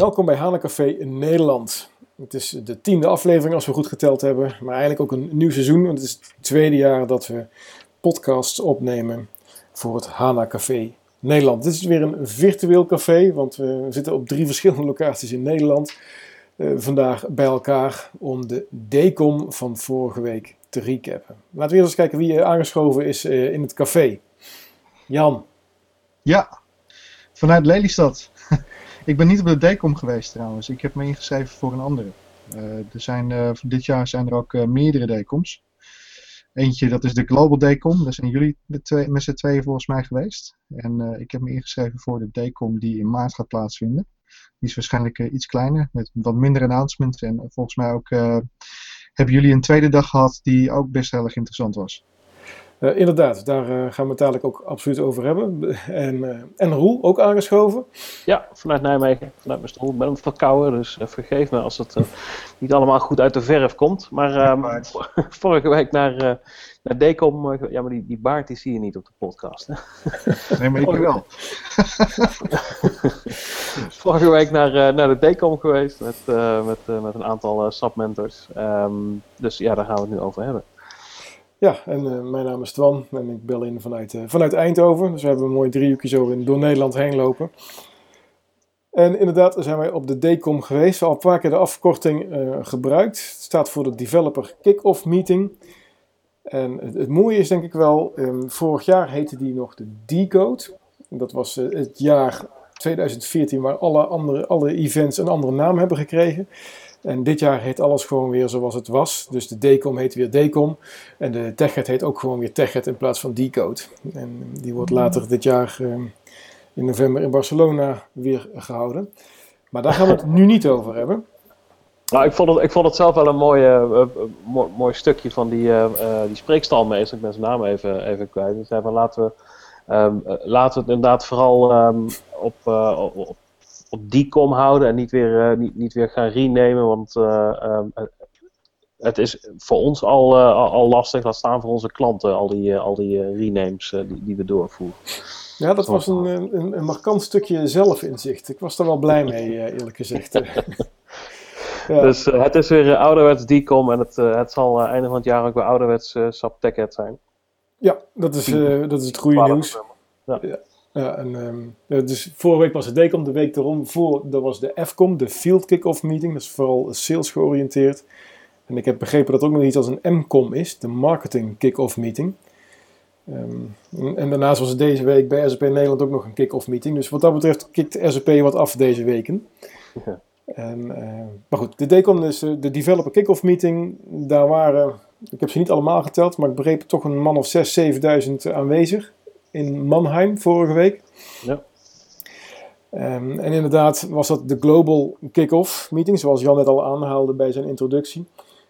Welkom bij Hanencafé in Nederland. Het is de tiende aflevering als we goed geteld hebben, maar eigenlijk ook een nieuw seizoen. Want het is het tweede jaar dat we podcasts opnemen voor het Hana Café Nederland. Dit is weer een virtueel café, want we zitten op drie verschillende locaties in Nederland. Uh, vandaag bij elkaar om de DECOM van vorige week te recappen. Laten we eens kijken wie aangeschoven is uh, in het café. Jan. Ja, vanuit Lelystad. Ik ben niet op de DECOM geweest trouwens. Ik heb me ingeschreven voor een andere. Uh, er zijn, uh, dit jaar zijn er ook uh, meerdere DECOMs. Eentje, dat is de Global DECOM. Daar zijn jullie met z'n tweeën volgens mij geweest. En ik heb me ingeschreven voor de DECOM die in maart gaat plaatsvinden. Die is waarschijnlijk iets kleiner, met wat minder announcements. En volgens mij ook hebben jullie een tweede dag gehad die ook best heel erg interessant was. Uh, inderdaad, daar uh, gaan we het dadelijk ook absoluut over hebben. En, uh, en Roel, ook aangeschoven? Ja, vanuit Nijmegen, vanuit mijn stoel. Ik ben hem verkouden, dus vergeef me als het niet allemaal goed uit de verf komt. Maar um, vorige week naar, naar Decom, ja, maar die, die baard die zie je niet op de podcast. Hè? Nee, maar ik wel. vorige week naar, naar de Decom geweest met, met, met een aantal submentors. Um, dus ja, daar gaan we het nu over hebben. Ja, en uh, mijn naam is Twan en ik bel in vanuit, uh, vanuit Eindhoven. Dus we hebben een mooi driehoekje zo in, door Nederland heen lopen. En inderdaad zijn wij op de DECOM geweest. Al een paar keer de afkorting uh, gebruikt. Het staat voor de Developer Kick-Off Meeting. En het, het, mooie is denk ik wel, um, vorig jaar heette die nog de Decode. Dat was het jaar 2014 waar alle, andere, alle events een andere naam hebben gekregen. En dit jaar heet alles gewoon weer zoals het was. Dus de DECOM heet weer DECOM. En de TechEd heet ook gewoon weer TechEd in plaats van Decode. En die wordt later dit jaar uh, in november in Barcelona weer gehouden. Maar daar gaan we het nu niet over hebben. Nou, ik vond het, ik vond het zelf wel een mooi, uh, mooi, mooi stukje van die, uh, die spreekstalmeester. Ik ben zijn naam even, even kwijt. Hij zei laten we, um, laten we het inderdaad vooral um, op, op op die kom houden en niet weer, uh, niet, niet weer gaan renemen. Want uh, um, het is voor ons al, uh, al lastig, laat staan voor onze klanten, al die, al die renames die, die we doorvoeren. Ja, dat was een, een, een markant stukje zelfinzicht. Ik was er wel blij mee, eerlijk gezegd. ja. Dus het is weer ouderwets DCOM en het, het zal einde van het jaar ook weer ouderwets SAP TechEd zijn. Ja, dat is, dat is het goede nieuws. Ja. ja. Ja, en, um, dus vorige week was het DECOM, de week erom voor, dat was de FCOM, de Field Kick-Off Meeting. Dat is vooral sales georiënteerd. En ik heb begrepen dat er ook nog iets als een MCOM is, de Marketing Kick-Off Meeting. Um, en, en, daarnaast was het deze week bij SAP Nederland ook nog een kick-off meeting. Dus wat dat betreft kikt SAP wat af deze weken. Ja. En, uh, maar goed, de DECOM is uh, de Developer Kick-Off Meeting. Daar waren, ik heb ze niet allemaal geteld, maar ik begreep toch een man of 6.000, 7.000 aanwezig in Mannheim vorige week. Ja. Um, en inderdaad was dat de Global Kick-Off meeting, zoals Jan net al aanhaalde bij zijn introductie.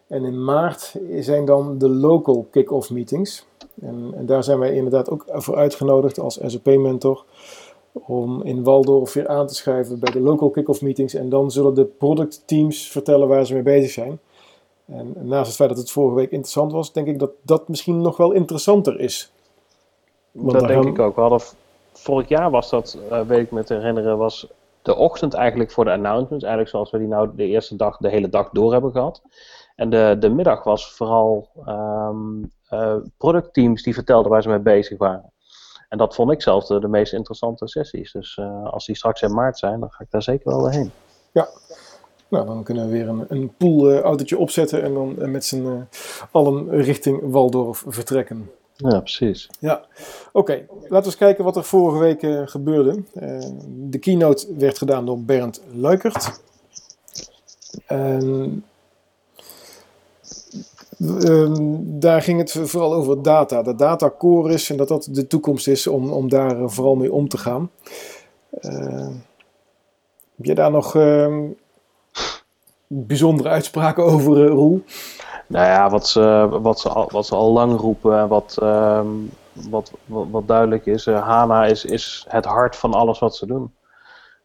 En in maart zijn dan de Local Kick-Off meetings. En, en, daar zijn wij inderdaad ook voor uitgenodigd als SAP-mentor om in Waldorf weer aan te schrijven bij de Local Kick-Off meetings. En dan zullen de product teams vertellen waar ze mee bezig zijn. En naast het feit dat het vorige week interessant was, denk ik dat dat misschien nog wel interessanter is dat denk ik ook. We hadden, vorig jaar was dat, uh, weet ik me te herinneren, was de ochtend eigenlijk voor de announcements. Eigenlijk zoals we die nou de eerste dag, de hele dag door hebben gehad. En de, de middag was vooral um, uh, productteams die vertelden waar ze mee bezig waren. En dat vond ik zelf de, de meest interessante sessies. Dus uh, als die straks in maart zijn, dan ga ik daar zeker wel heen. Ja, nou, dan kunnen we weer een, een poolautootje opzetten en dan met z'n allen richting Waldorf vertrekken. Ja, precies. Ja, oké. Laten we eens kijken wat er vorige week uh, gebeurde. Uh, de keynote werd gedaan door Bernd Luikert. Uh, daar ging het vooral over data. Dat data core is en dat dat de toekomst is om, om daar vooral mee om te gaan. heb je daar nog ehm, bijzondere uitspraken over, Roel? Nou ja, wat ze, wat ze, al, wat ze al lang roepen, wat, uh, wat, wat, duidelijk is, uh, HANA is, is het hart van alles wat ze doen.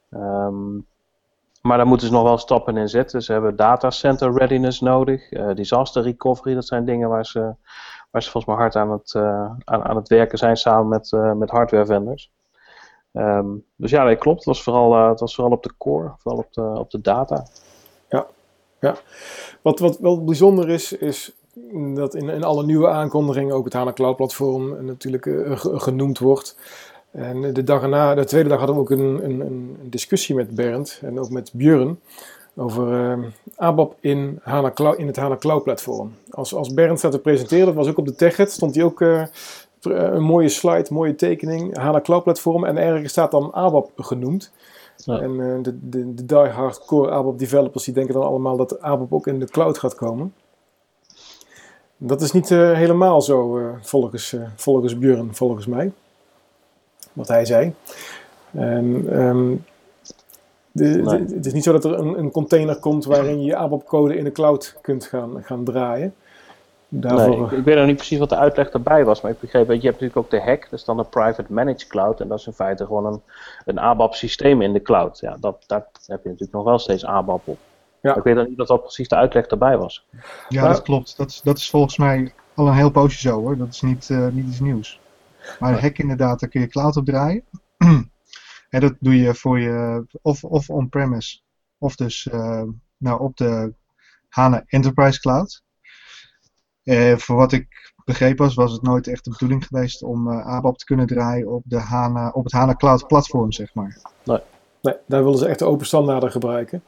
Um, maar daar moeten ze nog wel stappen in zetten. Ze hebben datacenter readiness nodig, uh, disaster recovery, dat zijn dingen waar ze, waar ze volgens mij hard aan het, uh, aan, aan het werken zijn samen met, met hardware vendors. Ehm, dus ja, dat klopt. Het was, vooral, het was vooral op de core, vooral op de, op de data. Ja. Wat, wat wel bijzonder is, is dat in, in alle nieuwe aankondigingen ook het HANA Cloud Platform natuurlijk genoemd wordt. En de, dag erna, de tweede dag hadden we ook een, een, een discussie met Bernd en ook met Björn over uh, ABAP in, HANA Cloud, in het HANA Cloud platform. Als, als Bernd staat te presenteren, dat was ook op de TechEd, stond hij ook uh, een mooie slide, mooie tekening, HANA Cloud platform en ergens staat dan ABAP genoemd. Ja. En uh, de, de, de die-hard core ABAP developers die denken dan allemaal dat ABAP ook in de cloud gaat komen. Dat is niet helemaal zo volgens, volgens Björn, volgens mij wat hij zei. En, um, de, het is niet zo dat er een, een, container komt waarin je je ABAP-code in de cloud kunt gaan, gaan draaien. Daarvoor... Nee, ik, ik, weet nog niet precies wat de uitleg daarbij was, maar ik begreep dat je hebt natuurlijk ook de hack, dat is dan een private managed cloud, en dat is in feite gewoon een, een ABAP-systeem in de cloud. Ja, dat, daar heb je natuurlijk nog wel steeds ABAP op. Ja. ik weet nog niet dat dat precies de uitleg daarbij was. Ja, dat klopt. Dat, dat is volgens mij al een heel poosje zo hoor. Dat is niet, uh, niet iets nieuws. Maar een hack inderdaad, daar kun je cloud op draaien. en dat doe je voor je, of, of on-premise, of dus uh, nou, op de HANA Enterprise Cloud. Uh, voor wat ik begrepen was, was het nooit echt de bedoeling geweest om uh, ABAP te kunnen draaien op, de HANA, op het HANA Cloud platform, zeg maar. Nee. nee, daar wilden ze echt de open standaarden gebruiken.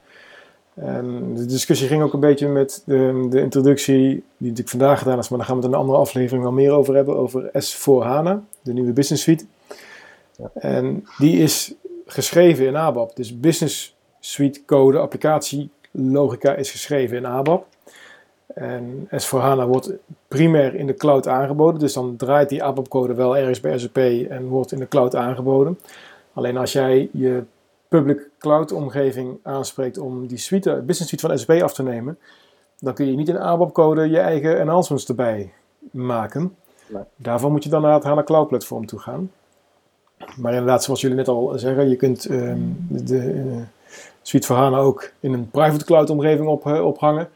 En de discussie ging ook een beetje met de, de, introductie, die natuurlijk vandaag gedaan is, maar daar gaan we het in een andere aflevering wel meer over hebben, over S4HANA, de nieuwe Business Suite. Ja. En die is geschreven in ABAP. Dus Business Suite code, applicatielogica is geschreven in ABAP. En S4HANA wordt primair in de cloud aangeboden, dus dan draait die ABAP-code wel ergens bij SAP en wordt in de cloud aangeboden. Alleen als jij je public cloud omgeving aanspreekt om die suite, business suite van SAP af te nemen, dan kun je niet in ABAP code je eigen enhancements erbij maken. Nee. Daarvoor moet je dan naar het HANA Cloud platform toe gaan. Maar inderdaad, zoals jullie net al zeggen, je kunt ehm, de uh, suite voor HANA ook in een private cloud omgeving op, uh, ophangen.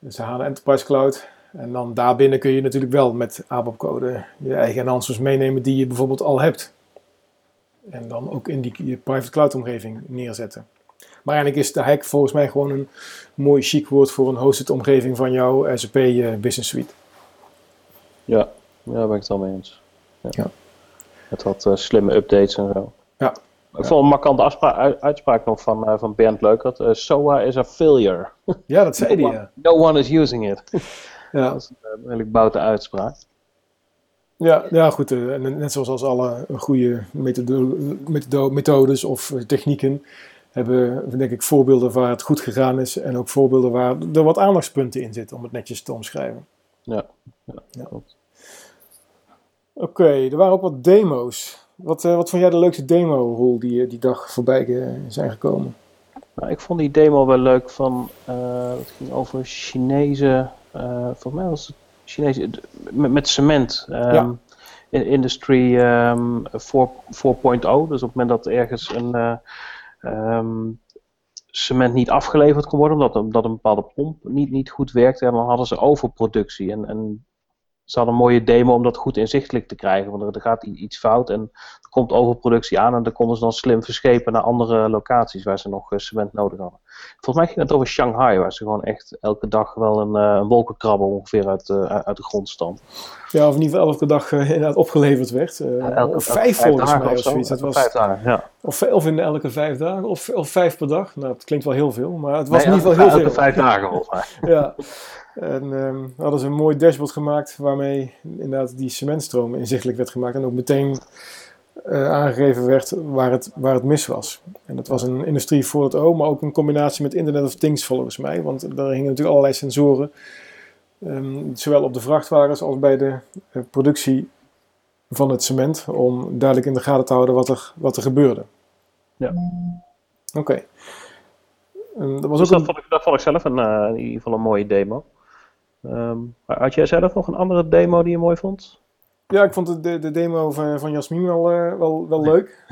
Dus de HANA Enterprise Cloud. En dan daarbinnen kun je natuurlijk wel met ABAP code je eigen enhancements meenemen die je bijvoorbeeld al hebt. En dan ook in die private cloud omgeving neerzetten. Maar eigenlijk is de hack volgens mij gewoon een mooi chic woord voor een hosted omgeving van jouw SAP uh, Business Suite. Ja, ja, daar ben ik het wel mee eens. Ja. ja. Met wat uh, slimme updates en zo. Ja. Ik vond een markante uitspraak nog van, uh, van Bernd Leukert. Uh, SOA is a failure. Ja, dat zei hij. No one is using it. ja. Dat is een redelijk boute uitspraak. Ja, ja goed. Net zoals als alle goede methodes of technieken hebben, denk ik, voorbeelden waar het goed gegaan is en ook voorbeelden waar er wat aandachtspunten in zitten, om het netjes te omschrijven. Ja, ja, ja. Oké, er waren ook wat demo's. Wat, uh, wat vond jij de leukste demo-rol die die dag voorbij zijn gekomen? Nou, ik vond die demo wel leuk van, het ging over Chinese, volgens mij was het Chinese, met, met cement. Um, in Industry um, 4.0. Dus op het moment dat ergens een um, cement niet afgeleverd kon worden, omdat, omdat een bepaalde pomp niet, niet goed werkte, dan hadden ze overproductie. En, en ze hadden een mooie demo om dat goed inzichtelijk te krijgen. Want er gaat iets fout en er komt overproductie aan. En dan konden ze dan slim verschepen naar andere locaties waar ze nog eh, cement nodig hadden. Volgens mij ging het over Shanghai, waar ze gewoon echt elke dag wel een, uh, een wolkenkrabber ongeveer uit, uh, uit de grond stamp. Ja, of in ieder geval elke dag uh, inderdaad opgeleverd werd. Elke, of vijf volgens mij of zoiets. Dat was, vijf dagen, ja. of, of in elke vijf dagen, of, of vijf per dag. Nou, dat klinkt wel heel veel, maar het was nee, in ieder geval heel elke veel. vijf dagen volgens mij. ja. En um, hadden ze een mooi dashboard gemaakt waarmee inderdaad die cementstroom inzichtelijk werd gemaakt en ook meteen uh, aangegeven werd waar het, waar het mis was. En dat was een industrie voor het O, maar ook een combinatie met Internet of Things volgens mij, want daar hingen natuurlijk allerlei sensoren, um, zowel op de vrachtwagens als bij de uh, productie van het cement, om duidelijk in de gaten te houden wat er, wat er gebeurde. Ja. Oké. Okay. Um, dat, was dus ook dat, een... vond ik, dat vond ik zelf een, uh, in ieder geval een mooie demo. Um, had jij zelf nog een andere demo die je mooi vond? Ja, ik vond de, de demo van, van Jasmin wel, uh, wel, wel leuk.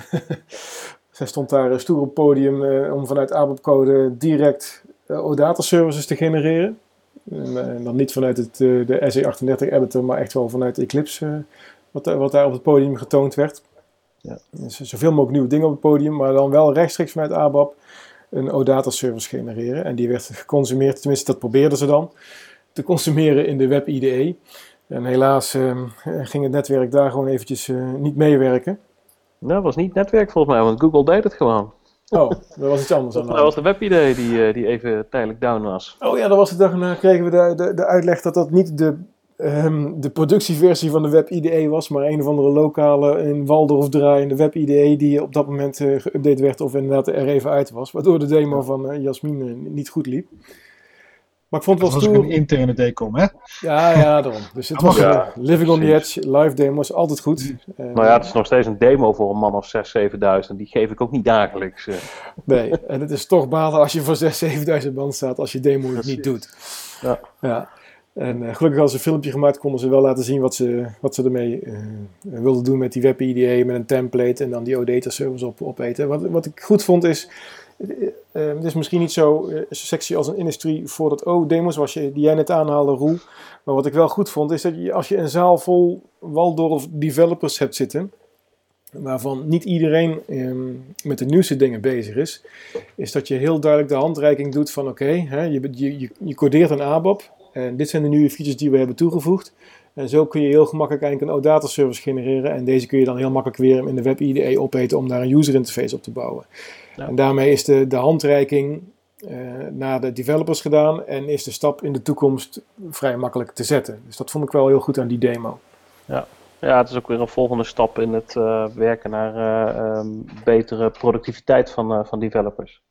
Zij stond daar stoer op het podium uh, om vanuit ABAP-code direct uh, OData services te genereren. En, en, dan niet vanuit het, de SE38 editor, maar echt wel vanuit Eclipse, wat, wat daar op het podium getoond werd. Ja. Dus zoveel mogelijk nieuwe dingen op het podium, maar dan wel rechtstreeks vanuit ABAP een OData service genereren. En die werd geconsumeerd, tenminste dat probeerden ze dan, te consumeren in de web IDE. En helaas ehm, ging het netwerk daar gewoon eventjes uh, niet meewerken. Nou, dat was niet netwerk volgens mij, want Google deed het gewoon. Oh, dat was iets anders dan. Dat was de webidee die, uh, die even tijdelijk down was. Oh ja, dat was de dag daarna kregen we de, de, de uitleg dat dat niet de, um, de productieversie van de web IDE was, maar een of andere lokale in Waldorf draaiende web IDE die op dat moment uh, geüpdate werd of inderdaad er even uit was. Waardoor de demo van Jasmin niet goed liep. Maar ik vond het wel stoer. Dat was een interne decom, hè? Ja, ja, daarom. Dus het was ja, Living on the Edge, live demo, is altijd goed. Uh, nou ja, het is nog steeds een demo voor een man of 6.000, 7.000. Die geef ik ook niet dagelijks. Uh. Nee, en het is toch balen als je voor 6.000, 7.000 man staat als je demo het niet doet. Ja. ja. En uh, gelukkig hadden ze een filmpje gemaakt, konden ze wel laten zien wat ze, wat ze ermee wilden doen met die web IDE, met een template en dan die OData service op, opeten. Wat, wat ik goed vond is, het is misschien niet zo uh, sexy als een industrie voor dat O-demo, zoals die jij net aanhaalde, Roel. Maar wat ik wel goed vond, is dat als je een zaal vol Waldorf developers hebt zitten, waarvan niet iedereen um, met de nieuwste dingen bezig is, is dat je heel duidelijk de handreiking doet van oké, je, je, je codeert een ABAP en dit zijn de nieuwe features die we hebben toegevoegd. En zo kun je heel gemakkelijk eigenlijk een OData service genereren en deze kun je dan heel makkelijk weer in de web IDE opeten om daar een user interface op te bouwen. En daarmee is de, de handreiking uh, naar de developers gedaan en is de stap in de toekomst vrij makkelijk te zetten. Dus dat vond ik wel heel goed aan die demo. Ja, ja het is ook weer een volgende stap in het uh, werken naar uh, um, betere productiviteit van, van developers.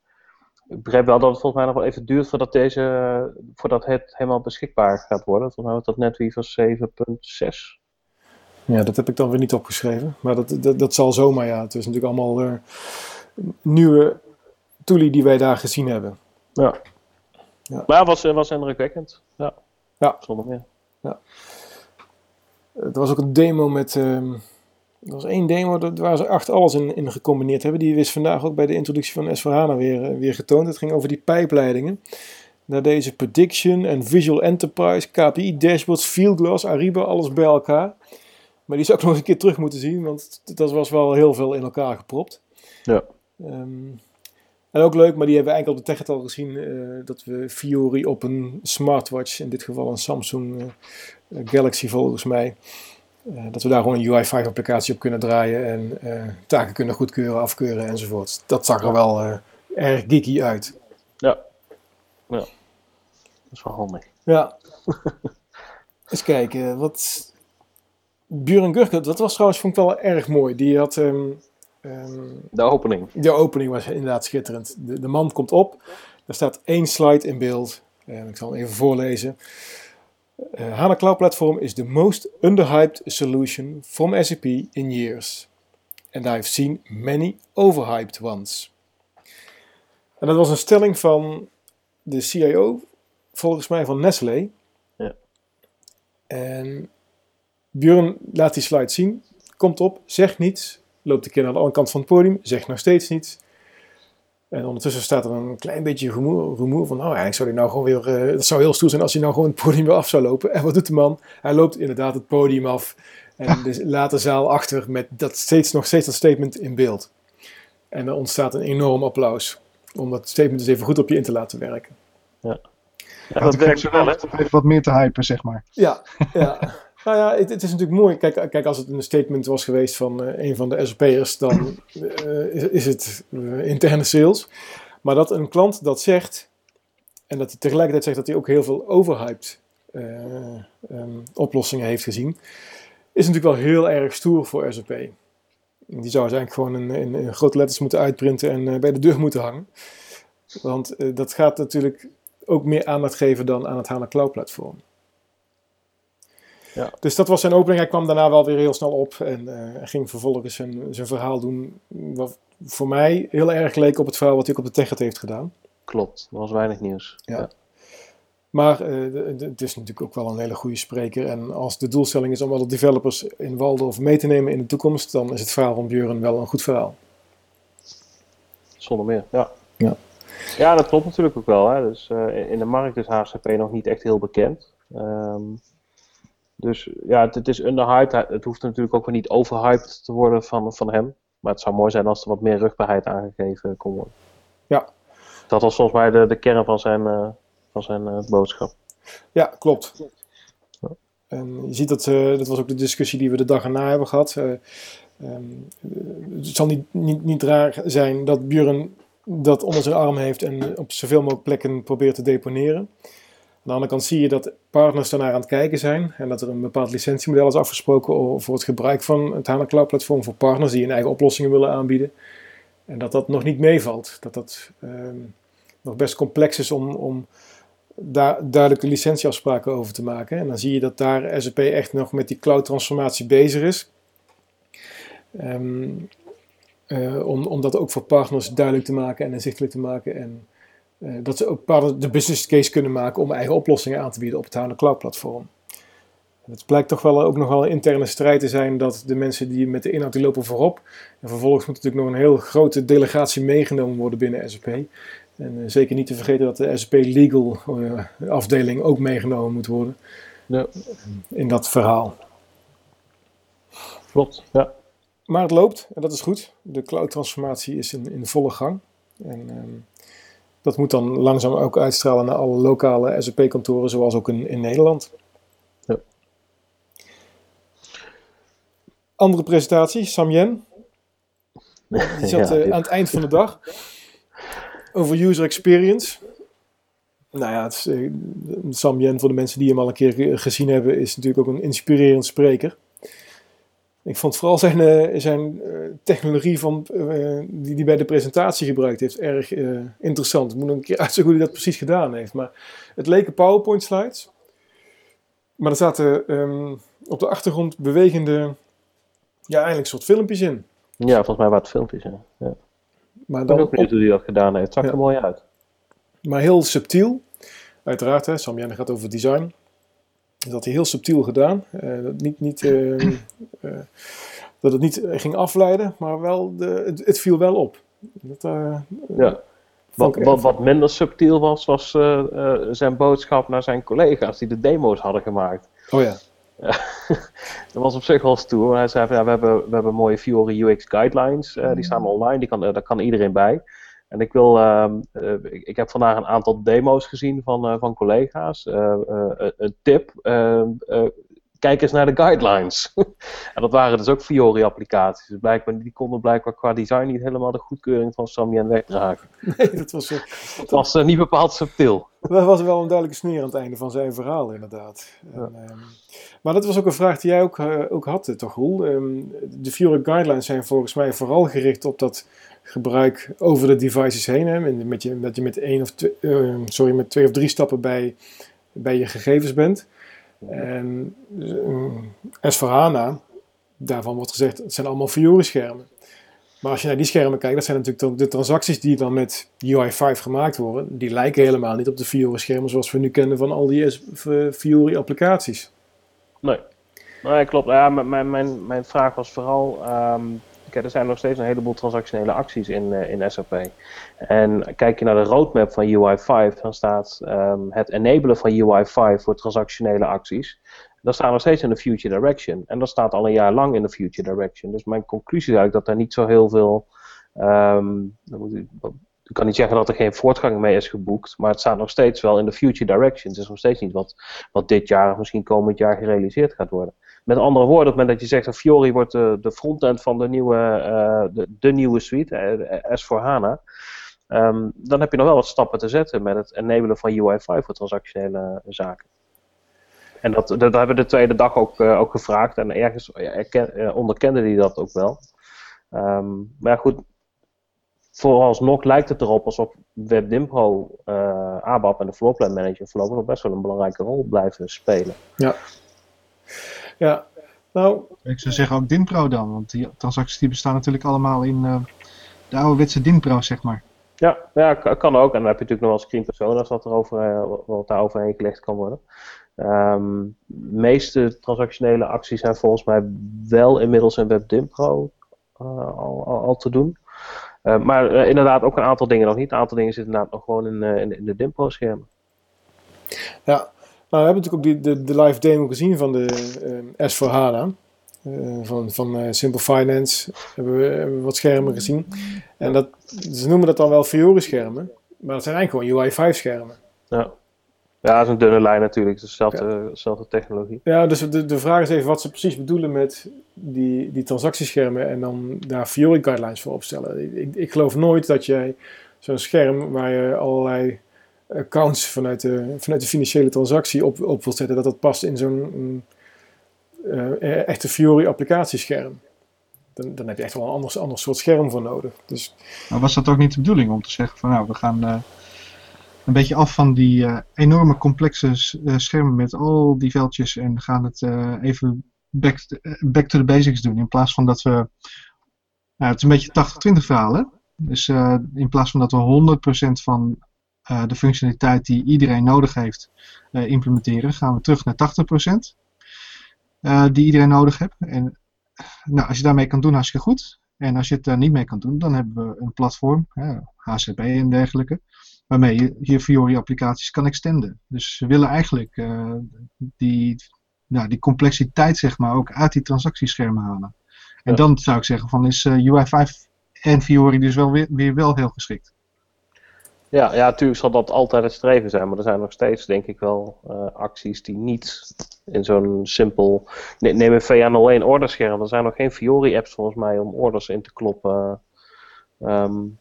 Ik begrijp wel dat het volgens mij nog wel even duurt voordat, deze, voordat het helemaal beschikbaar gaat worden. Volgens mij was dat net NetWeaver 7.6. Ja, dat heb ik dan weer niet opgeschreven. Maar dat, dat, dat zal zomaar, ja. Het is natuurlijk allemaal nieuwe toolie die wij daar gezien hebben. Ja. ja. Maar was, was indrukwekkend. Ja. Ja. Zonder meer. Ja. Er was ook een demo met... Um, er was één demo waar ze acht alles in, in gecombineerd hebben. Die is vandaag ook bij de introductie van s weer, eh, weer getoond. Het ging over die pijpleidingen. Naar deze prediction en visual enterprise, KPI, dashboards, fieldglass, Ariba, alles bij elkaar. Maar die zou ik nog eens een keer terug moeten zien, want dat was wel heel veel in elkaar gepropt. Ja. Um, en ook leuk, maar die hebben we eigenlijk op de tech al gezien, uh, dat we Fiori op een smartwatch, in dit geval een Samsung uh, Galaxy volgens mij, uh, dat we daar gewoon een UI5 applicatie op kunnen draaien en taken kunnen goedkeuren, afkeuren enzovoort. Dat zag er wel erg geeky uit. Ja. ja, dat is wel handig. Ja. Eens kijken, wat... Buren Gurk, dat was trouwens, vond ik wel erg mooi. Die had... Um, Um, de opening. De opening was inderdaad schitterend. De, de man komt op. Er staat één slide in beeld. Uh, ik zal hem even voorlezen. Uh, HANA Cloud Platform is the most underhyped solution from SAP in years. And I've seen many overhyped ones. En dat was een stelling van de CIO, volgens mij van Nestlé. Ja. En Björn laat die slide zien, komt op, zegt niets, loopt een keer naar de andere kant van het podium, zegt nog steeds niets. En ondertussen staat er een klein beetje rumoer, rumoer van, nou eigenlijk zou hij nou gewoon weer, uh, dat zou heel stoer zijn als hij nou gewoon het podium weer af zou lopen. En wat doet de man? Hij loopt inderdaad het podium af en dus laat de zaal achter met dat steeds, nog steeds dat statement in beeld. En er ontstaat een enorm applaus om dat statement dus even goed op je in te laten werken. Ja, ja dat werkt zo wel, hè? Even wat meer te hypen, zeg maar. Ja, ja. Nou ja, het, het, is natuurlijk mooi. Kijk, kijk, als het een statement was geweest van uh, een van de SAP'ers, dan uh, is, het uh, interne sales. Maar dat een klant dat zegt, en dat hij tegelijkertijd zegt dat hij ook heel veel overhyped um, oplossingen heeft gezien, is natuurlijk wel heel erg stoer voor SAP. Die zou eigenlijk gewoon in, in, in grote letters moeten uitprinten en bij de deur moeten hangen. Want dat gaat natuurlijk ook meer aandacht geven dan aan het HANA Cloud Platform. Ja. Dus dat was zijn opening. Hij kwam daarna wel weer heel snel op en uh, ging vervolgens zijn, zijn verhaal doen. Wat voor mij heel erg leek op het verhaal wat hij op de TechEd heeft gedaan. Klopt, er was weinig nieuws. Ja. ja. Maar uh, het is natuurlijk ook wel een hele goede spreker. En als de doelstelling is om alle developers in Waldorf mee te nemen in de toekomst, dan is het verhaal van Björn wel een goed verhaal. Zonder meer, ja. Ja, ja dat klopt natuurlijk ook wel. Hè. Dus, uh, in de markt is HCP nog niet echt heel bekend. Um, Dus ja, het, is underhyped. Het hoeft natuurlijk ook weer niet overhyped te worden van, van hem. Maar het zou mooi zijn als er wat meer rugbaarheid aangegeven kon worden. Ja. Dat was volgens mij de, de kern van zijn, uh, van zijn uh, boodschap. Ja, klopt. En je ziet dat, uh, dat was ook de discussie die we de dag erna hebben gehad. Um, het zal niet, niet, niet raar zijn dat Björn dat onder zijn arm heeft en op zoveel mogelijk plekken probeert te deponeren. Aan de andere kant zie je dat partners daarnaar aan het kijken zijn en dat er een bepaald licentiemodel is afgesproken voor het gebruik van het HANA Cloud Platform voor partners die hun eigen oplossingen willen aanbieden. En dat dat nog niet meevalt. Dat dat ehm, nog best complex is om, om daar duidelijke licentieafspraken over te maken. En dan zie je dat daar SAP echt nog met die cloud transformatie bezig is. Um, om, om dat ook voor partners duidelijk te maken en inzichtelijk te maken. En uh, dat ze ook de business case kunnen maken om eigen oplossingen aan te bieden op het HANA Cloud platform. Het blijkt toch wel ook nog wel een interne strijd te zijn dat de mensen die met de inhoud die lopen voorop. En vervolgens moet natuurlijk nog een heel grote delegatie meegenomen worden binnen SAP. En uh, zeker niet te vergeten dat de SAP Legal uh, afdeling ook meegenomen moet worden ja. in dat verhaal. Klopt, ja. Maar het loopt en dat is goed. De cloud transformatie is in, in volle gang. En um, dat moet dan langzaam ook uitstralen naar alle lokale SAP-kantoren, zoals ook in, in Nederland. Ja. Andere presentatie, Sam Yen. Die zat ja, uh, aan het eind van de dag over user experience. Nou ja, het is, uh, Sam Yen, voor de mensen die hem al een keer gezien hebben, is natuurlijk ook een inspirerend spreker. Ik vond vooral zijn, uh, zijn uh, technologie van, uh, die hij bij de presentatie gebruikt heeft erg interessant. Ik moet nog een keer uitzoeken hoe hij dat precies gedaan heeft. Maar het leken PowerPoint slides. Maar er zaten um, op de achtergrond bewegende, ja eigenlijk soort filmpjes in. Ja, volgens mij waren het filmpjes, ja. ja. Maar dan ik ben ook benieuwd hoe hij dat gedaan heeft. Het zag ja. er mooi uit. Maar heel subtiel. Uiteraard, hè, Sam gaat over design. Dat had hij heel subtiel gedaan. Uh, dat, niet, niet, uh, uh, dat het niet ging afleiden, maar wel de, het, het viel wel op. Dat, ja. Wat, wat, wat, minder subtiel was, was zijn boodschap naar zijn collega's die de demo's hadden gemaakt. Oh ja. dat was op zich wel stoer. Hij zei: ja, we, hebben, we hebben mooie Fiori UX guidelines. die mm. staan online, die kan, daar kan iedereen bij. En ik wil, uh, ik, ik, heb vandaag een aantal demo's gezien van, uh, van collega's. Uh, een tip, ehm, kijk eens naar de guidelines. en dat waren dus ook Fiori-applicaties. Dus blijkbaar, die konden blijkbaar qua design niet helemaal de goedkeuring van Samien wegdragen. Nee, dat was, dat was niet bepaald subtiel. Dat was wel een duidelijke sneer aan het einde van zijn verhaal, inderdaad. Ja. En, um, maar dat was ook een vraag die jij ook, ook had, toch, Roel? Um, de Fiori guidelines zijn volgens mij vooral gericht op dat gebruik over de devices heen. Hè, met je, dat je met, één of twee, uh, sorry, met twee of drie stappen bij, bij je gegevens bent. En uh, S4HANA, daarvan wordt gezegd, het zijn allemaal Fiori-schermen. Maar als je naar die schermen kijkt, dat zijn natuurlijk de transacties die dan met UI5 gemaakt worden. Die lijken helemaal niet op de Fiori-schermen zoals we nu kennen van al die Fiori-applicaties. Nee. nee, klopt. Ja, mijn, mijn, mijn vraag was vooral... Um Er zijn nog steeds een heleboel transactionele acties in, uh, in SAP. En kijk je naar de roadmap van UI5, dan staat um, het enabelen van UI5 voor transactionele acties. Dat staat nog steeds in de future direction. En dat staat al een jaar lang in de future direction. Dus mijn conclusie is eigenlijk dat daar niet zo heel veel. Ik kan niet zeggen dat er geen voortgang mee is geboekt, maar het staat nog steeds wel in de future direction. Het is nog steeds niet wat, wat dit jaar of misschien komend jaar gerealiseerd gaat worden. Met andere woorden, op het moment dat je zegt dat Fiori wordt de, frontend van de nieuwe, uh, de, nieuwe suite, uh, S4HANA, um, dan heb je nog wel wat stappen te zetten met het enabelen van UI5 voor transactionele zaken. En dat, dat hebben we de tweede dag ook, ook gevraagd en ergens erken, onderkende hij dat ook wel. Um, maar goed, vooralsnog lijkt het erop alsof WebDimpro, uh, ABAP en de Floorplan Manager voorlopig nog best wel een belangrijke rol blijven spelen. Ja. Ja, nou... Ik zou zeggen ook Dinpro dan, want die transacties die bestaan natuurlijk allemaal in uh, de ouderwetse Dinpro, zeg maar. Ja, ja, kan ook. En dan heb je natuurlijk nog wel screen personas wat, erover, wat daar overheen gelegd kan worden. Um, de meeste transactionele acties zijn volgens mij wel inmiddels in WebDimpro uh, al, al, al, te doen. Uh, maar inderdaad ook een aantal dingen nog niet. Een aantal dingen zitten inderdaad nog gewoon in, in, in de Dimpro-schermen. Ja, Nou, we hebben natuurlijk ook die, de, de live demo gezien van de uh, S4HANA. Uh, van van uh, Simple Finance hebben we, hebben we, wat schermen gezien. En dat, ze noemen dat dan wel Fiori schermen. Maar dat zijn eigenlijk gewoon UI5 schermen. Ja. Ja, dat is een dunne lijn natuurlijk. Het is dezelfde, dezelfde technologie. Ja, dus de, de vraag is even wat ze precies bedoelen met die, die transactieschermen en dan daar Fiori guidelines voor opstellen. Ik, ik geloof nooit dat jij zo'n scherm waar je allerlei accounts vanuit de, vanuit de financiële transactie op, op wilt zetten, dat dat past in zo'n uh, echte Fiori applicatiescherm. Dan, dan heb je echt wel een ander, soort scherm voor nodig. Dus... Maar was dat ook niet de bedoeling om te zeggen van nou, we gaan uh, een beetje af van die enorme complexe schermen met al die veldjes en gaan het even back, back to the basics doen. In plaats van dat we, nou, het is een beetje 80-20 verhalen. Dus in plaats van dat we 100% van uh, de functionaliteit die iedereen nodig heeft uh, implementeren, gaan we terug naar 80% uh, die iedereen nodig heeft. En nou, als je daarmee kan doen, hartstikke goed. En als je het daar niet mee kan doen, dan hebben we een platform, HCP en dergelijke, waarmee je je Fiori applicaties kan extenden. Dus we willen eigenlijk die, nou, die complexiteit zeg maar ook uit die transactieschermen halen. En ja. dan zou ik zeggen van is UI5 en Fiori dus wel weer, weer wel heel geschikt. Ja, ja, natuurlijk zal dat altijd het streven zijn, maar er zijn nog steeds, denk ik wel, uh, acties die niet in zo'n simpel. neem een VN01 orderscherm. Er zijn nog geen Fiori-apps volgens mij om orders in te kloppen. Um,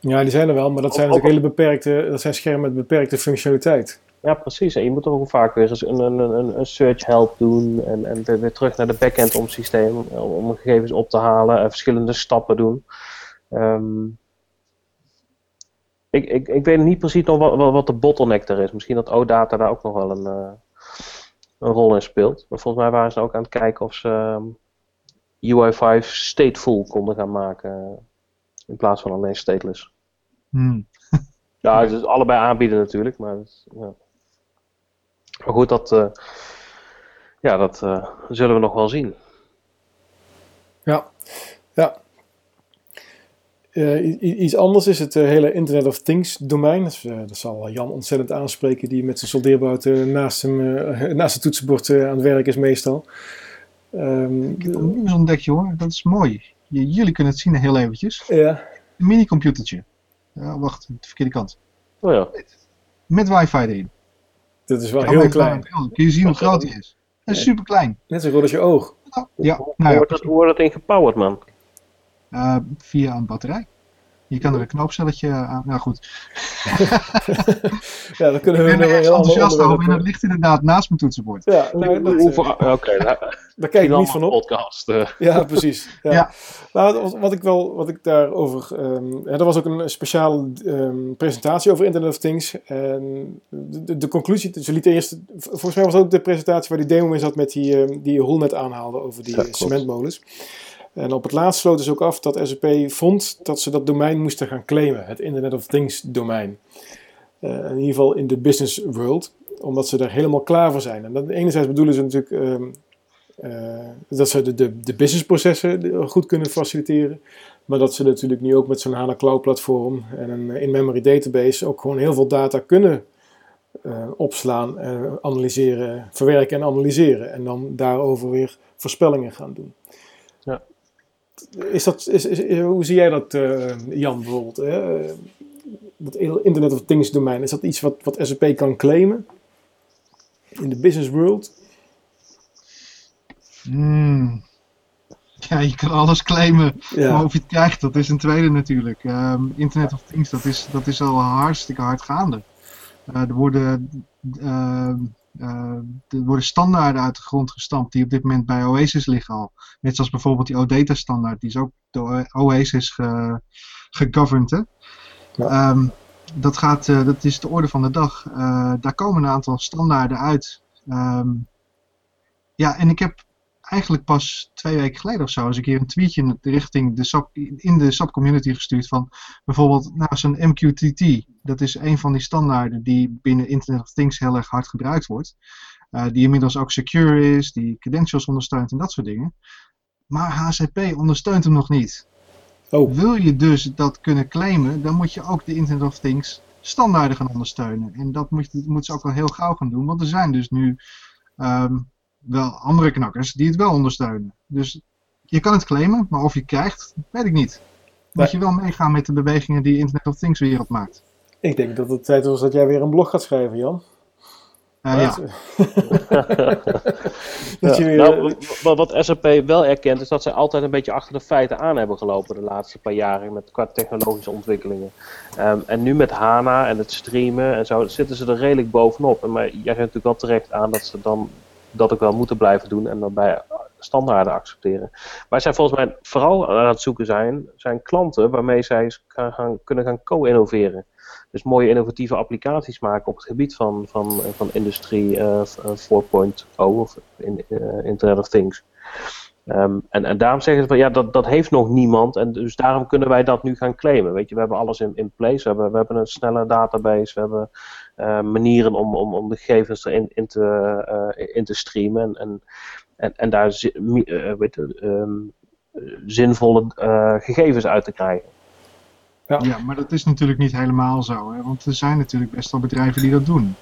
ja, die zijn er wel, maar dat zijn natuurlijk hele beperkte. Dat zijn schermen met beperkte functionaliteit. Ja, precies. En je moet er ook vaak weer eens een, een, een, een search help doen en, en weer terug naar de backend om systeem om gegevens op te halen en verschillende stappen doen. Um, ik, ik, ik weet niet precies nog wat, wat de bottleneck er is. Misschien dat OData daar ook nog wel een, uh, een rol in speelt. Maar volgens mij waren ze ook aan het kijken of ze um, UI5 stateful konden gaan maken. In plaats van alleen stateless. Hmm. ja, het is allebei aanbieden natuurlijk. Maar, ja. maar goed, dat, uh, ja, dat uh, zullen we nog wel zien. Ja, ja. Uh, iets anders is het uh, hele Internet of Things domein. Dus, uh, dat zal Jan ontzettend aanspreken, die met zijn soldeerbout naast, hem, naast het toetsenbord aan het werk is meestal. Um, ik heb een nieuws ontdekt, hoor. Dat is mooi. J jullie kunnen het zien heel eventjes. Ja. Een mini-computertje. Ja, wacht, de verkeerde kant. Oh ja. Met wifi erin. Dat is wel ja, heel klein. Kun je zien hoe groot die is? Dat is super klein. Net zo groot als je oog. Ja, hoe, nou ja, wordt dat, hoe wordt dat man? Uh, via een batterij. Je kan er een knoopcelletje aan. Nou goed. ja, dan kunnen we ik ben er heel enthousiast over en het ligt inderdaad naast mijn toetsenbord. Ja, nou, dat, Oké, okay, daar kijk ik niet van op. Podcast, uh. Ja, precies. Ja. ja. Nou, wat ik wel, wat ik daarover, um, er was ook een speciale um, presentatie over Internet of Things. En de, de, de, conclusie, ze lieten eerst, volgens mij was dat ook de presentatie waar die demo in zat met die, um, die Holnet aanhaalde over die ja, cementmolens. En op het laatst sloot dus ook af dat SAP vond dat ze dat domein moesten gaan claimen, het Internet of Things domein. Uh, in ieder geval in de business world, omdat ze er helemaal klaar voor zijn. En dat, enerzijds bedoelen ze natuurlijk um, uh, dat ze de, de, de businessprocessen goed kunnen faciliteren, maar dat ze natuurlijk nu ook met zo'n HANA Cloud platform en een in-memory database ook gewoon heel veel data kunnen uh, opslaan, analyseren, verwerken en analyseren. En dan daarover weer voorspellingen gaan doen. Ja. Is dat, is, is, hoe zie jij dat, uh, Jan, bijvoorbeeld? Hè? Dat Internet of Things domein, is dat iets wat, wat SAP kan claimen in de business world? Hmm. Ja, je kan alles claimen, ja. maar of je het krijgt, dat is een tweede natuurlijk. Um, Internet of Things, dat is, dat is al hartstikke hard gaande. Uh, er worden... Uh, uh, er worden standaarden uit de grond gestampt die op dit moment bij Oasis liggen al. Net zoals bijvoorbeeld die OData standaard, die is ook door Oasis ge, gegoverned. Hè? Ja. Um, dat, gaat, uh, dat is de orde van de dag. Uh, daar komen een aantal standaarden uit. Um, ja, en ik heb eigenlijk pas twee weken geleden of zo eens een keer een tweetje richting de sub, in de subcommunity gestuurd van bijvoorbeeld nou, zo'n MQTT. Dat is een van die standaarden die binnen Internet of Things heel erg hard gebruikt wordt. Uh, die inmiddels ook secure is, die credentials ondersteunt en dat soort dingen. Maar HCP ondersteunt hem nog niet. Oh. Wil je dus dat kunnen claimen, dan moet je ook de Internet of Things standaarden gaan ondersteunen. En dat moet, moet ze ook wel heel gauw gaan doen, want er zijn dus nu ehm, wel andere knakkers die het wel ondersteunen. Dus je kan het claimen, maar of je krijgt, weet ik niet. Moet je wel meegaan met de bewegingen die Internet of Things wereld maakt. Ik denk dat het tijd was dat jij weer een blog gaat schrijven, Jan. Uh, ja. ja. nou, wat SAP wel erkent is dat zij altijd een beetje achter de feiten aan hebben gelopen de laatste paar jaren met qua technologische ontwikkelingen. Um, en nu met HANA en het streamen en zo zitten ze er redelijk bovenop. Maar jij geeft natuurlijk wel terecht aan dat ze dan dat ook wel moeten blijven doen en daarbij standaarden accepteren. Maar zij volgens mij vooral aan het zoeken zijn, zijn klanten waarmee zij gaan, kunnen gaan co-innoveren. Dus mooie innovatieve applicaties maken op het gebied van, van, van industrie uh, 4.0 of in, uh, Internet of Things. Um, en, en daarom zeggen ze van ja, dat, dat heeft nog niemand en dus daarom kunnen wij dat nu gaan claimen. Weet je, we hebben alles in, in place, we hebben, we hebben een snelle database, we hebben uh, manieren om, om, om de gegevens erin in te, uh, in te streamen en, en, en, en daar uh, weet je, um, zinvolle gegevens uit te krijgen. Ja. ja, maar dat is natuurlijk niet helemaal zo. Hè? Want er zijn natuurlijk best wel bedrijven die dat doen.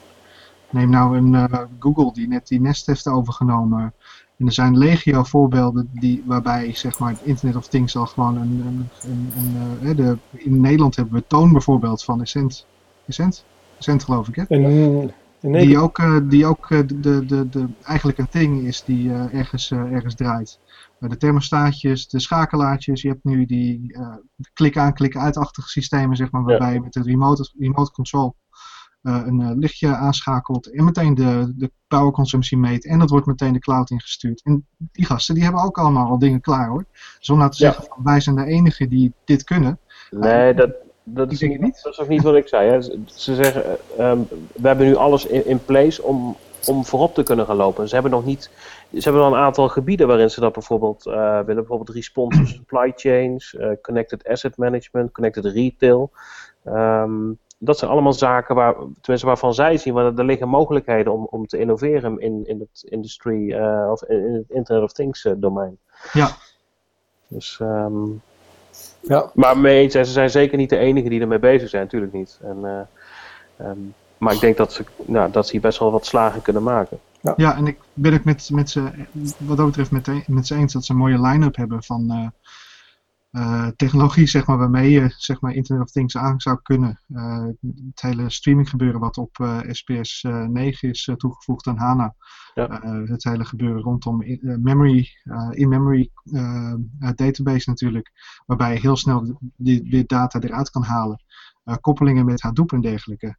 Neem nou een uh, Google die net die Nest heeft overgenomen. En er zijn legio voorbeelden die, waarbij zeg maar, Internet of Things al gewoon een... een, een, een uh, de, in Nederland hebben we Toon bijvoorbeeld van Essent. Essent? Essent geloof ik hè? In, in die ook, uh, die ook de, de, de, de, eigenlijk een thing is die ergens, ergens draait de thermostaatjes, de schakelaartjes. Je hebt nu die uh, klik aan, klik uit-achtige systemen, zeg maar, waarbij je met de remote, remote control een uh, lichtje aanschakelt en meteen de, de powerconsumptie meet. En dat wordt meteen de cloud ingestuurd. En die gasten die hebben ook allemaal al dingen klaar hoor. Dus om nou te zeggen, van, wij zijn de enigen die dit kunnen. Nee, dat, dat, is, niet, dat is ook niet wat ik zei. Hè. Ze zeggen, um, we hebben nu alles in, in place om, om voorop te kunnen gaan lopen. Ze hebben nog niet. Ze hebben wel een aantal gebieden waarin ze dat bijvoorbeeld uh, willen. Bijvoorbeeld responsive supply chains, uh, connected asset management, connected retail. Um, dat zijn allemaal zaken waar, tenminste waarvan zij zien, waar er liggen mogelijkheden om, om te innoveren in, in het industry uh, of in het Internet of Things domein. Ja. Dus, um, ja. Maar mee eens, ze zijn zeker niet de enigen die ermee bezig zijn, natuurlijk niet. En, um, maar ik denk dat ze, nou, dat ze hier best wel wat slagen kunnen maken. Ja, ja en ik ben het met, met ze, wat dat betreft met, met ze eens dat ze een mooie line-up hebben van uh, uh, technologie, zeg maar, waarmee je zeg maar, Internet of Things aan zou kunnen. Uh, het hele streaming gebeuren wat op SPS 9 is toegevoegd aan HANA. Ja. het hele gebeuren rondom memory, in-memory database natuurlijk, waarbij je heel snel die data eruit kan halen. koppelingen met Hadoop en dergelijke.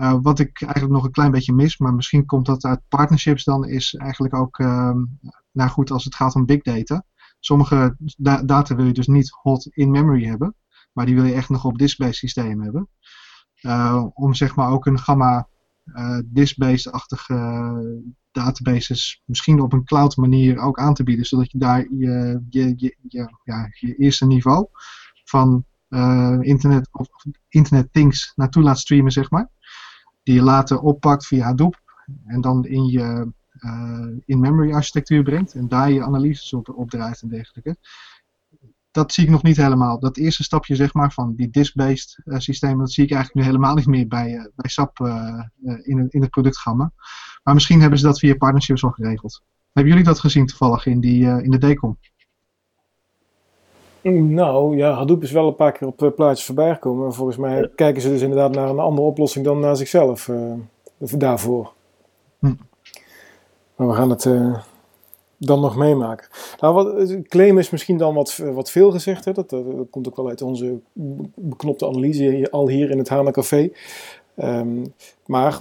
Uh, wat ik eigenlijk nog een klein beetje mis, maar misschien komt dat uit partnerships dan, is eigenlijk ook, uh, nou goed, als het gaat om big data. Sommige da data wil je dus niet hot in memory hebben, maar die wil je echt nog op disk-based systeem hebben. Uh, om zeg maar ook een gamma uh, disk-based-achtige databases misschien op een cloud manier ook aan te bieden, zodat je daar je, je, je, je ja, je eerste niveau van internet of internet things naartoe laat streamen, zeg maar die je later oppakt via Hadoop en dan in je in-memory architectuur brengt en daar je analyses op, op draait en dergelijke. Dat zie ik nog niet helemaal. Dat eerste stapje zeg maar, van die disk-based uh, systemen, dat zie ik eigenlijk nu helemaal niet meer bij, uh, bij SAP in, het, in het productgamma. Maar misschien hebben ze dat via partnerships al geregeld. Hebben jullie dat gezien toevallig in, die, in de DECOM? Nou ja, Hadoop is wel een paar keer op uh, plaatjes voorbij gekomen. Maar volgens mij kijken ze dus inderdaad naar een andere oplossing dan naar zichzelf uh, daarvoor. Maar we gaan het uh, dan nog meemaken. Nou, wat, claim is misschien dan wat, wat veel gezegd. Hè? Dat, dat, komt ook wel uit onze beknopte analyse al hier in het Hana Café. Um, maar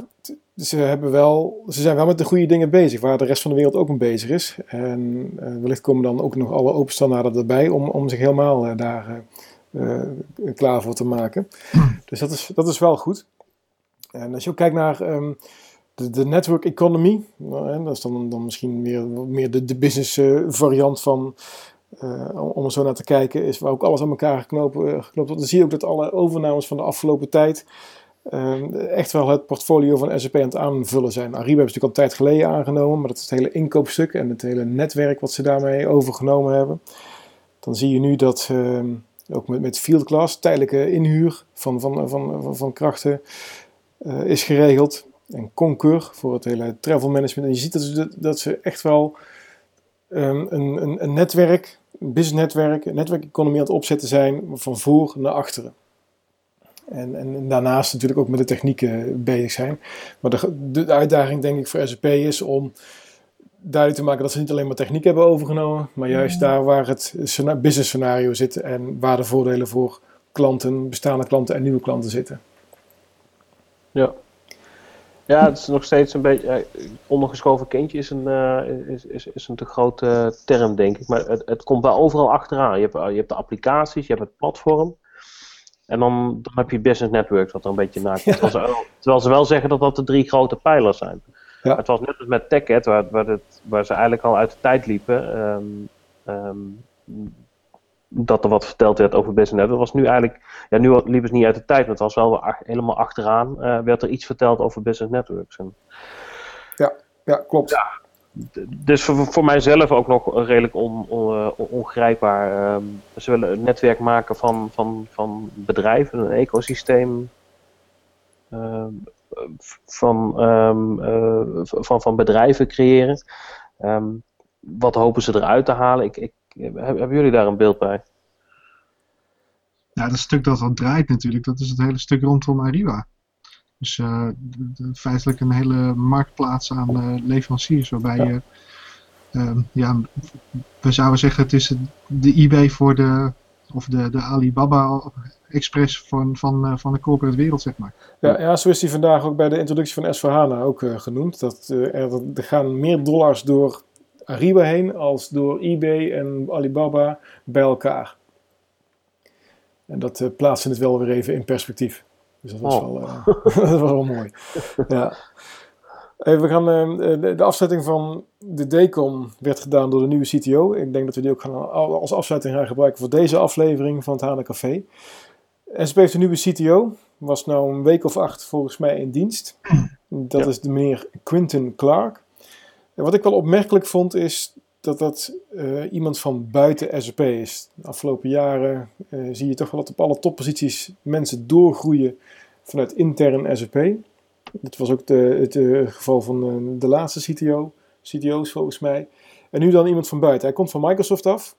ze, hebben wel, ze zijn wel met de goede dingen bezig, waar de rest van de wereld ook mee bezig is. En uh, wellicht komen dan ook nog alle open standaarden erbij om, om zich helemaal uh, daar uh, klaar voor te maken. Dus dat is, dat is wel goed. En als je ook kijkt naar um, de, de, network economy, nou, dat is dan, dan misschien weer meer de, de business variant van, om er zo naar te kijken, is waar ook alles aan elkaar geknoopt, geknoopt wordt. Dan zie je ook dat alle overnames van de afgelopen tijd echt wel het portfolio van SAP aan het aanvullen zijn. Ariba hebben ze natuurlijk al een tijd geleden aangenomen, maar dat is het hele inkoopstuk en het hele netwerk wat ze daarmee overgenomen hebben. Dan zie je nu dat, ook met, met field class, tijdelijke inhuur van, van, van, van krachten is geregeld. En Concur voor het hele travel management. En je ziet dat ze, dat ze echt wel um, een, een, een netwerk, een business netwerk, een netwerkeconomie aan het opzetten zijn van voor naar achteren. En, en, daarnaast natuurlijk ook met de technieken bezig zijn. Maar de, de uitdaging denk ik voor SAP is om duidelijk te maken dat ze niet alleen maar techniek hebben overgenomen, maar juist daar waar het business scenario zit en waar de voordelen voor klanten, bestaande klanten en nieuwe klanten zitten. Ja. Ja, het is nog steeds een beetje. ondergeschoven kindje is een, uh, is, is, is een te grote term, denk ik. Maar het, het komt wel overal achteraan. Je hebt, je hebt de applicaties, je hebt het platform. En dan, dan heb je business networks, wat er een beetje naar komt. Terwijl, ze, terwijl ze wel zeggen dat dat de drie grote pijlers zijn. Ja. Het was net als met TechEd, waar, waar, het, waar ze eigenlijk al uit de tijd liepen. Um, um, dat er wat verteld werd over business network. Dat was nu eigenlijk, ja, nu liep het niet uit de tijd, maar het was wel helemaal achteraan. Uh, werd er iets verteld over business networks. En, ja, ja, klopt. Ja, dus voor, voor mijzelf ook nog redelijk on, on, uh, ongrijpbaar. Um, ze willen een netwerk maken van, van, van bedrijven, een ecosysteem. Uh, van, um, uh, van, van bedrijven creëren. Wat hopen ze eruit te halen? Ik, ik, hebben jullie daar een beeld bij? Ja, dat stuk dat wat draait natuurlijk, dat is het hele stuk rondom Ariba. Dus uh, feitelijk een hele marktplaats aan uh, leveranciers, waarbij ja. je, uh, ja, we zouden zeggen het is de eBay voor de, of de, de Alibaba Express van, van, van de corporate wereld, zeg maar. Ja, ja, zo is die vandaag ook bij de introductie van S4HANA ook genoemd. Dat, er, er gaan meer dollars door Ariba heen als door eBay en Alibaba bij elkaar. En dat uh, plaatste het wel weer even in perspectief. Dus dat was, oh. wel, uh, dat was wel mooi. ja. Even, we gaan, uh, de, de, afzetting van de DECOM werd gedaan door de nieuwe CTO. Ik denk dat we die ook gaan, als afsluiting gaan gebruiken voor deze aflevering van het Hana Café. SAP heeft een nieuwe CTO. Was nou een week of acht volgens mij in dienst. Dat is de meneer Quinton Clark. En wat ik wel opmerkelijk vond is dat dat uh, iemand van buiten SAP is. De afgelopen jaren uh, zie je toch wel dat op alle topposities mensen doorgroeien vanuit intern SAP. Dat was ook de, het uh, geval van de laatste CTO, CTO's volgens mij. En nu dan iemand van buiten. Hij komt van Microsoft af.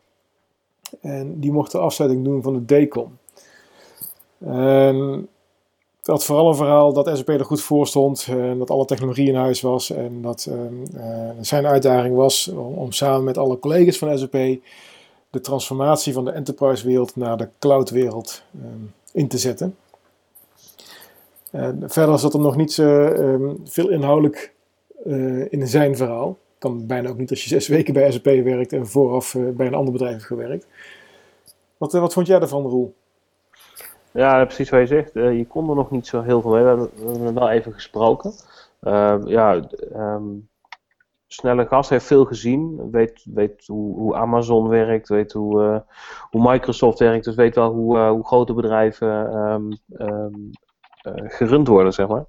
En die mocht de afsluiting doen van de DCOM. En had vooral een verhaal dat SAP er goed voor stond. En dat alle technologie in huis was. En dat ehm, eh, zijn uitdaging was om, samen met alle collega's van SAP de transformatie van de enterprise wereld naar de cloud wereld ehm, in te zetten. verder zat er nog niet ehm, veel inhoudelijk uh, in zijn verhaal. Kan bijna ook niet als je zes weken bij SAP werkt en vooraf uh, bij een ander bedrijf gewerkt. Wat, wat vond jij daarvan, Roel? Ja, precies wat je zegt. Uh, je kon er nog niet zo heel veel mee. We hebben, we wel even gesproken. Uh, ja, um, Snelle Gas heeft veel gezien. Weet, weet hoe, hoe Amazon werkt. Weet hoe, uh, hoe Microsoft werkt. Dus weet wel hoe, hoe grote bedrijven um, gerund worden, zeg maar.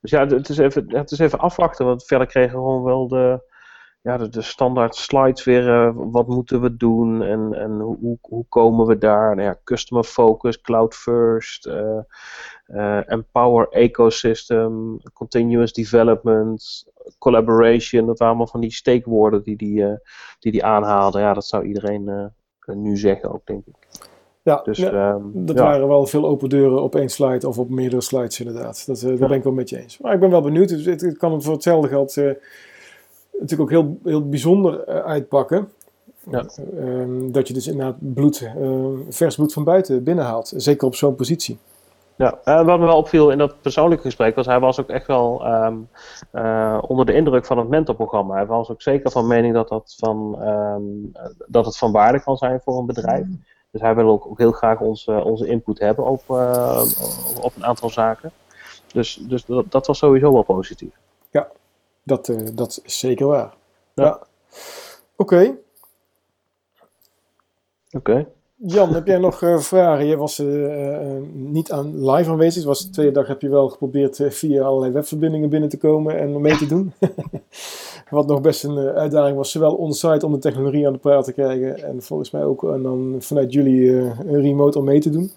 Dus ja, het is, even, het is even afwachten. Want verder kregen we gewoon wel de ja, de, de, standaard slides weer, uh, wat moeten we doen en, en hoe, hoe komen we daar? Nou ja, customer focus, cloud first, uh, uh, empower ecosystem, continuous development, collaboration. Dat waren allemaal van die steekwoorden die die, die, die aanhaalde. Ja, dat zou iedereen nu zeggen ook, denk ik. Ja, dus, ja um, dat ja. waren wel veel open deuren op één slide of op meerdere slides inderdaad. Dat, daar ben ik wel met je eens. Maar ik ben wel benieuwd. Het, het kan voor hetzelfde geld natuurlijk ook heel, heel bijzonder uh, uitpakken. Ja. Um, dat je dus inderdaad bloed, uh, vers bloed van buiten binnenhaalt. Zeker op zo'n positie. Ja, uh, wat me wel opviel in dat persoonlijke gesprek was, hij was ook echt wel um, onder de indruk van het mentorprogramma. Hij was ook zeker van mening dat, dat, van, um, dat het van waarde kan zijn voor een bedrijf. Mm. Dus hij wil ook, ook heel graag onze, onze input hebben op, op een aantal zaken. Dus, dus dat, dat was sowieso wel positief. Ja, dat, uh, dat is zeker waar. Ja. Oké. Oké. Jan, heb jij nog vragen? Je was niet aan live aanwezig. Het was de tweede dag heb je wel geprobeerd via allerlei webverbindingen binnen te komen en mee te doen. Wat nog best een uitdaging was, zowel on-site om de technologie aan de praat te krijgen en volgens mij ook en dan vanuit jullie een remote om mee te doen.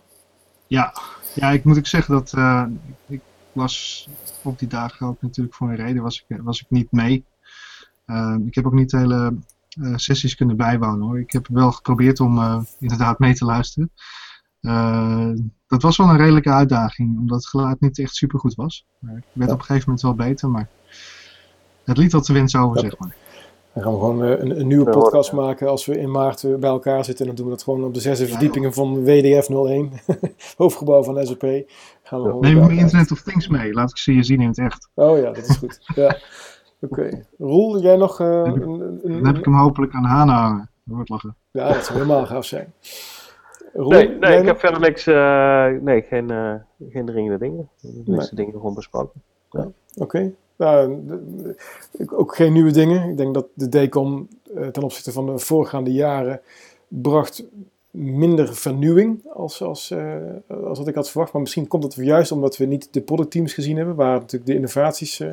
Ja, ja ik moet ook zeggen dat ik was op die dagen ook natuurlijk voor een reden was ik, was ik niet mee. Ehm, ik heb ook niet de hele uh, sessies kunnen bijwonen hoor. Ik heb wel geprobeerd om uh, inderdaad mee te luisteren. Uh, dat was wel een redelijke uitdaging, omdat het geluid niet echt super goed was. Maar ik werd op een gegeven moment wel beter, maar het liet wat de wind over, zeg maar. Dan gaan we gewoon een, een nieuwe podcast maken als we in maart bij elkaar zitten. En dan doen we dat gewoon op de zesde verdiepingen van WDF 01, hoofdgebouw van SAP. Gaan we Neem mijn Internet of Things mee, laat ik ze je zien in het echt. Oh ja, dat is goed. ja. Oké. Roel, jij nog... Uh, heb ik, een, een, dan heb ik hem hopelijk aan Hana hangen. Dat wordt lachen. Ja, dat zou helemaal gaaf zijn. Roel, nee, nee ik heb verder niks... Uh, nee, geen, uh, geen dringende dingen. De meeste dingen gewoon besproken. Ja. Oké. Okay. Nou, ook geen nieuwe dingen. Ik denk dat de DECOM ten opzichte van de voorgaande jaren bracht minder vernieuwing als, als, uh, als wat ik had verwacht. Maar misschien komt dat juist omdat we niet de productteams gezien hebben, waar natuurlijk de innovaties uh,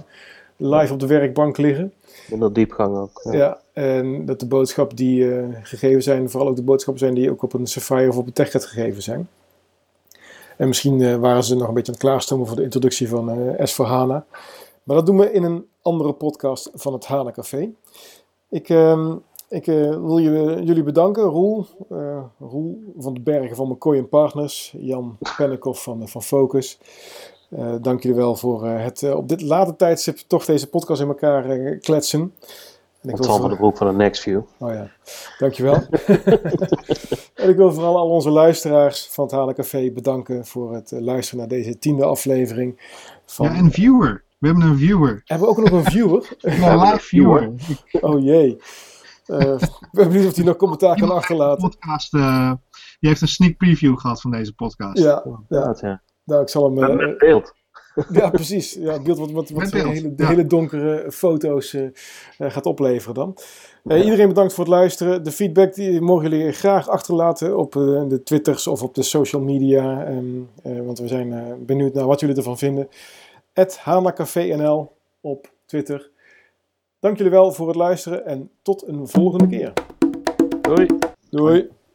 live op de werkbank liggen. Minder diepgang ook. Ja. ja. en dat de boodschappen die uh, gegeven zijn, vooral ook de boodschappen zijn die ook op een Sapphire of op een TechNet gegeven zijn. En misschien waren ze nog een beetje aan het klaarstomen voor de introductie van S4HANA. Maar dat doen we in een andere podcast van het HANA Café. Ik... Ehm, ik uh, wil jullie bedanken, Roel, uh, Roel van de Bergen van McCoy Partners, Jan Pennekoff van, van Focus. Uh, dank jullie wel voor het op dit late tijdstip toch deze podcast in elkaar kletsen. En ik wil van de broek van de Nextview. Oh ja, dankjewel. en ik wil vooral al onze luisteraars van het Halen Café bedanken voor het luisteren naar deze tiende aflevering. Van, ja, een viewer. We hebben een viewer. Hebben we ook nog een viewer? een live viewer. Oh jee. Uh, ik ben benieuwd of hij nog commentaar kan achterlaten. Podcast, uh, die heeft een sneak preview gehad van deze podcast. Ja, ja. ja. Nou, ik zal hem... Uh, met beeld. Ja, precies. Ja, beeld wat, wat, wat de, hele, de hele donkere foto's gaat opleveren dan. Iedereen bedankt voor het luisteren. De feedback die mogen jullie graag achterlaten op de Twitters of op de social media. Um, want we zijn benieuwd naar wat jullie ervan vinden. Het NL op Twitter. Dank jullie wel voor het luisteren en tot een volgende keer. Doei. Doei.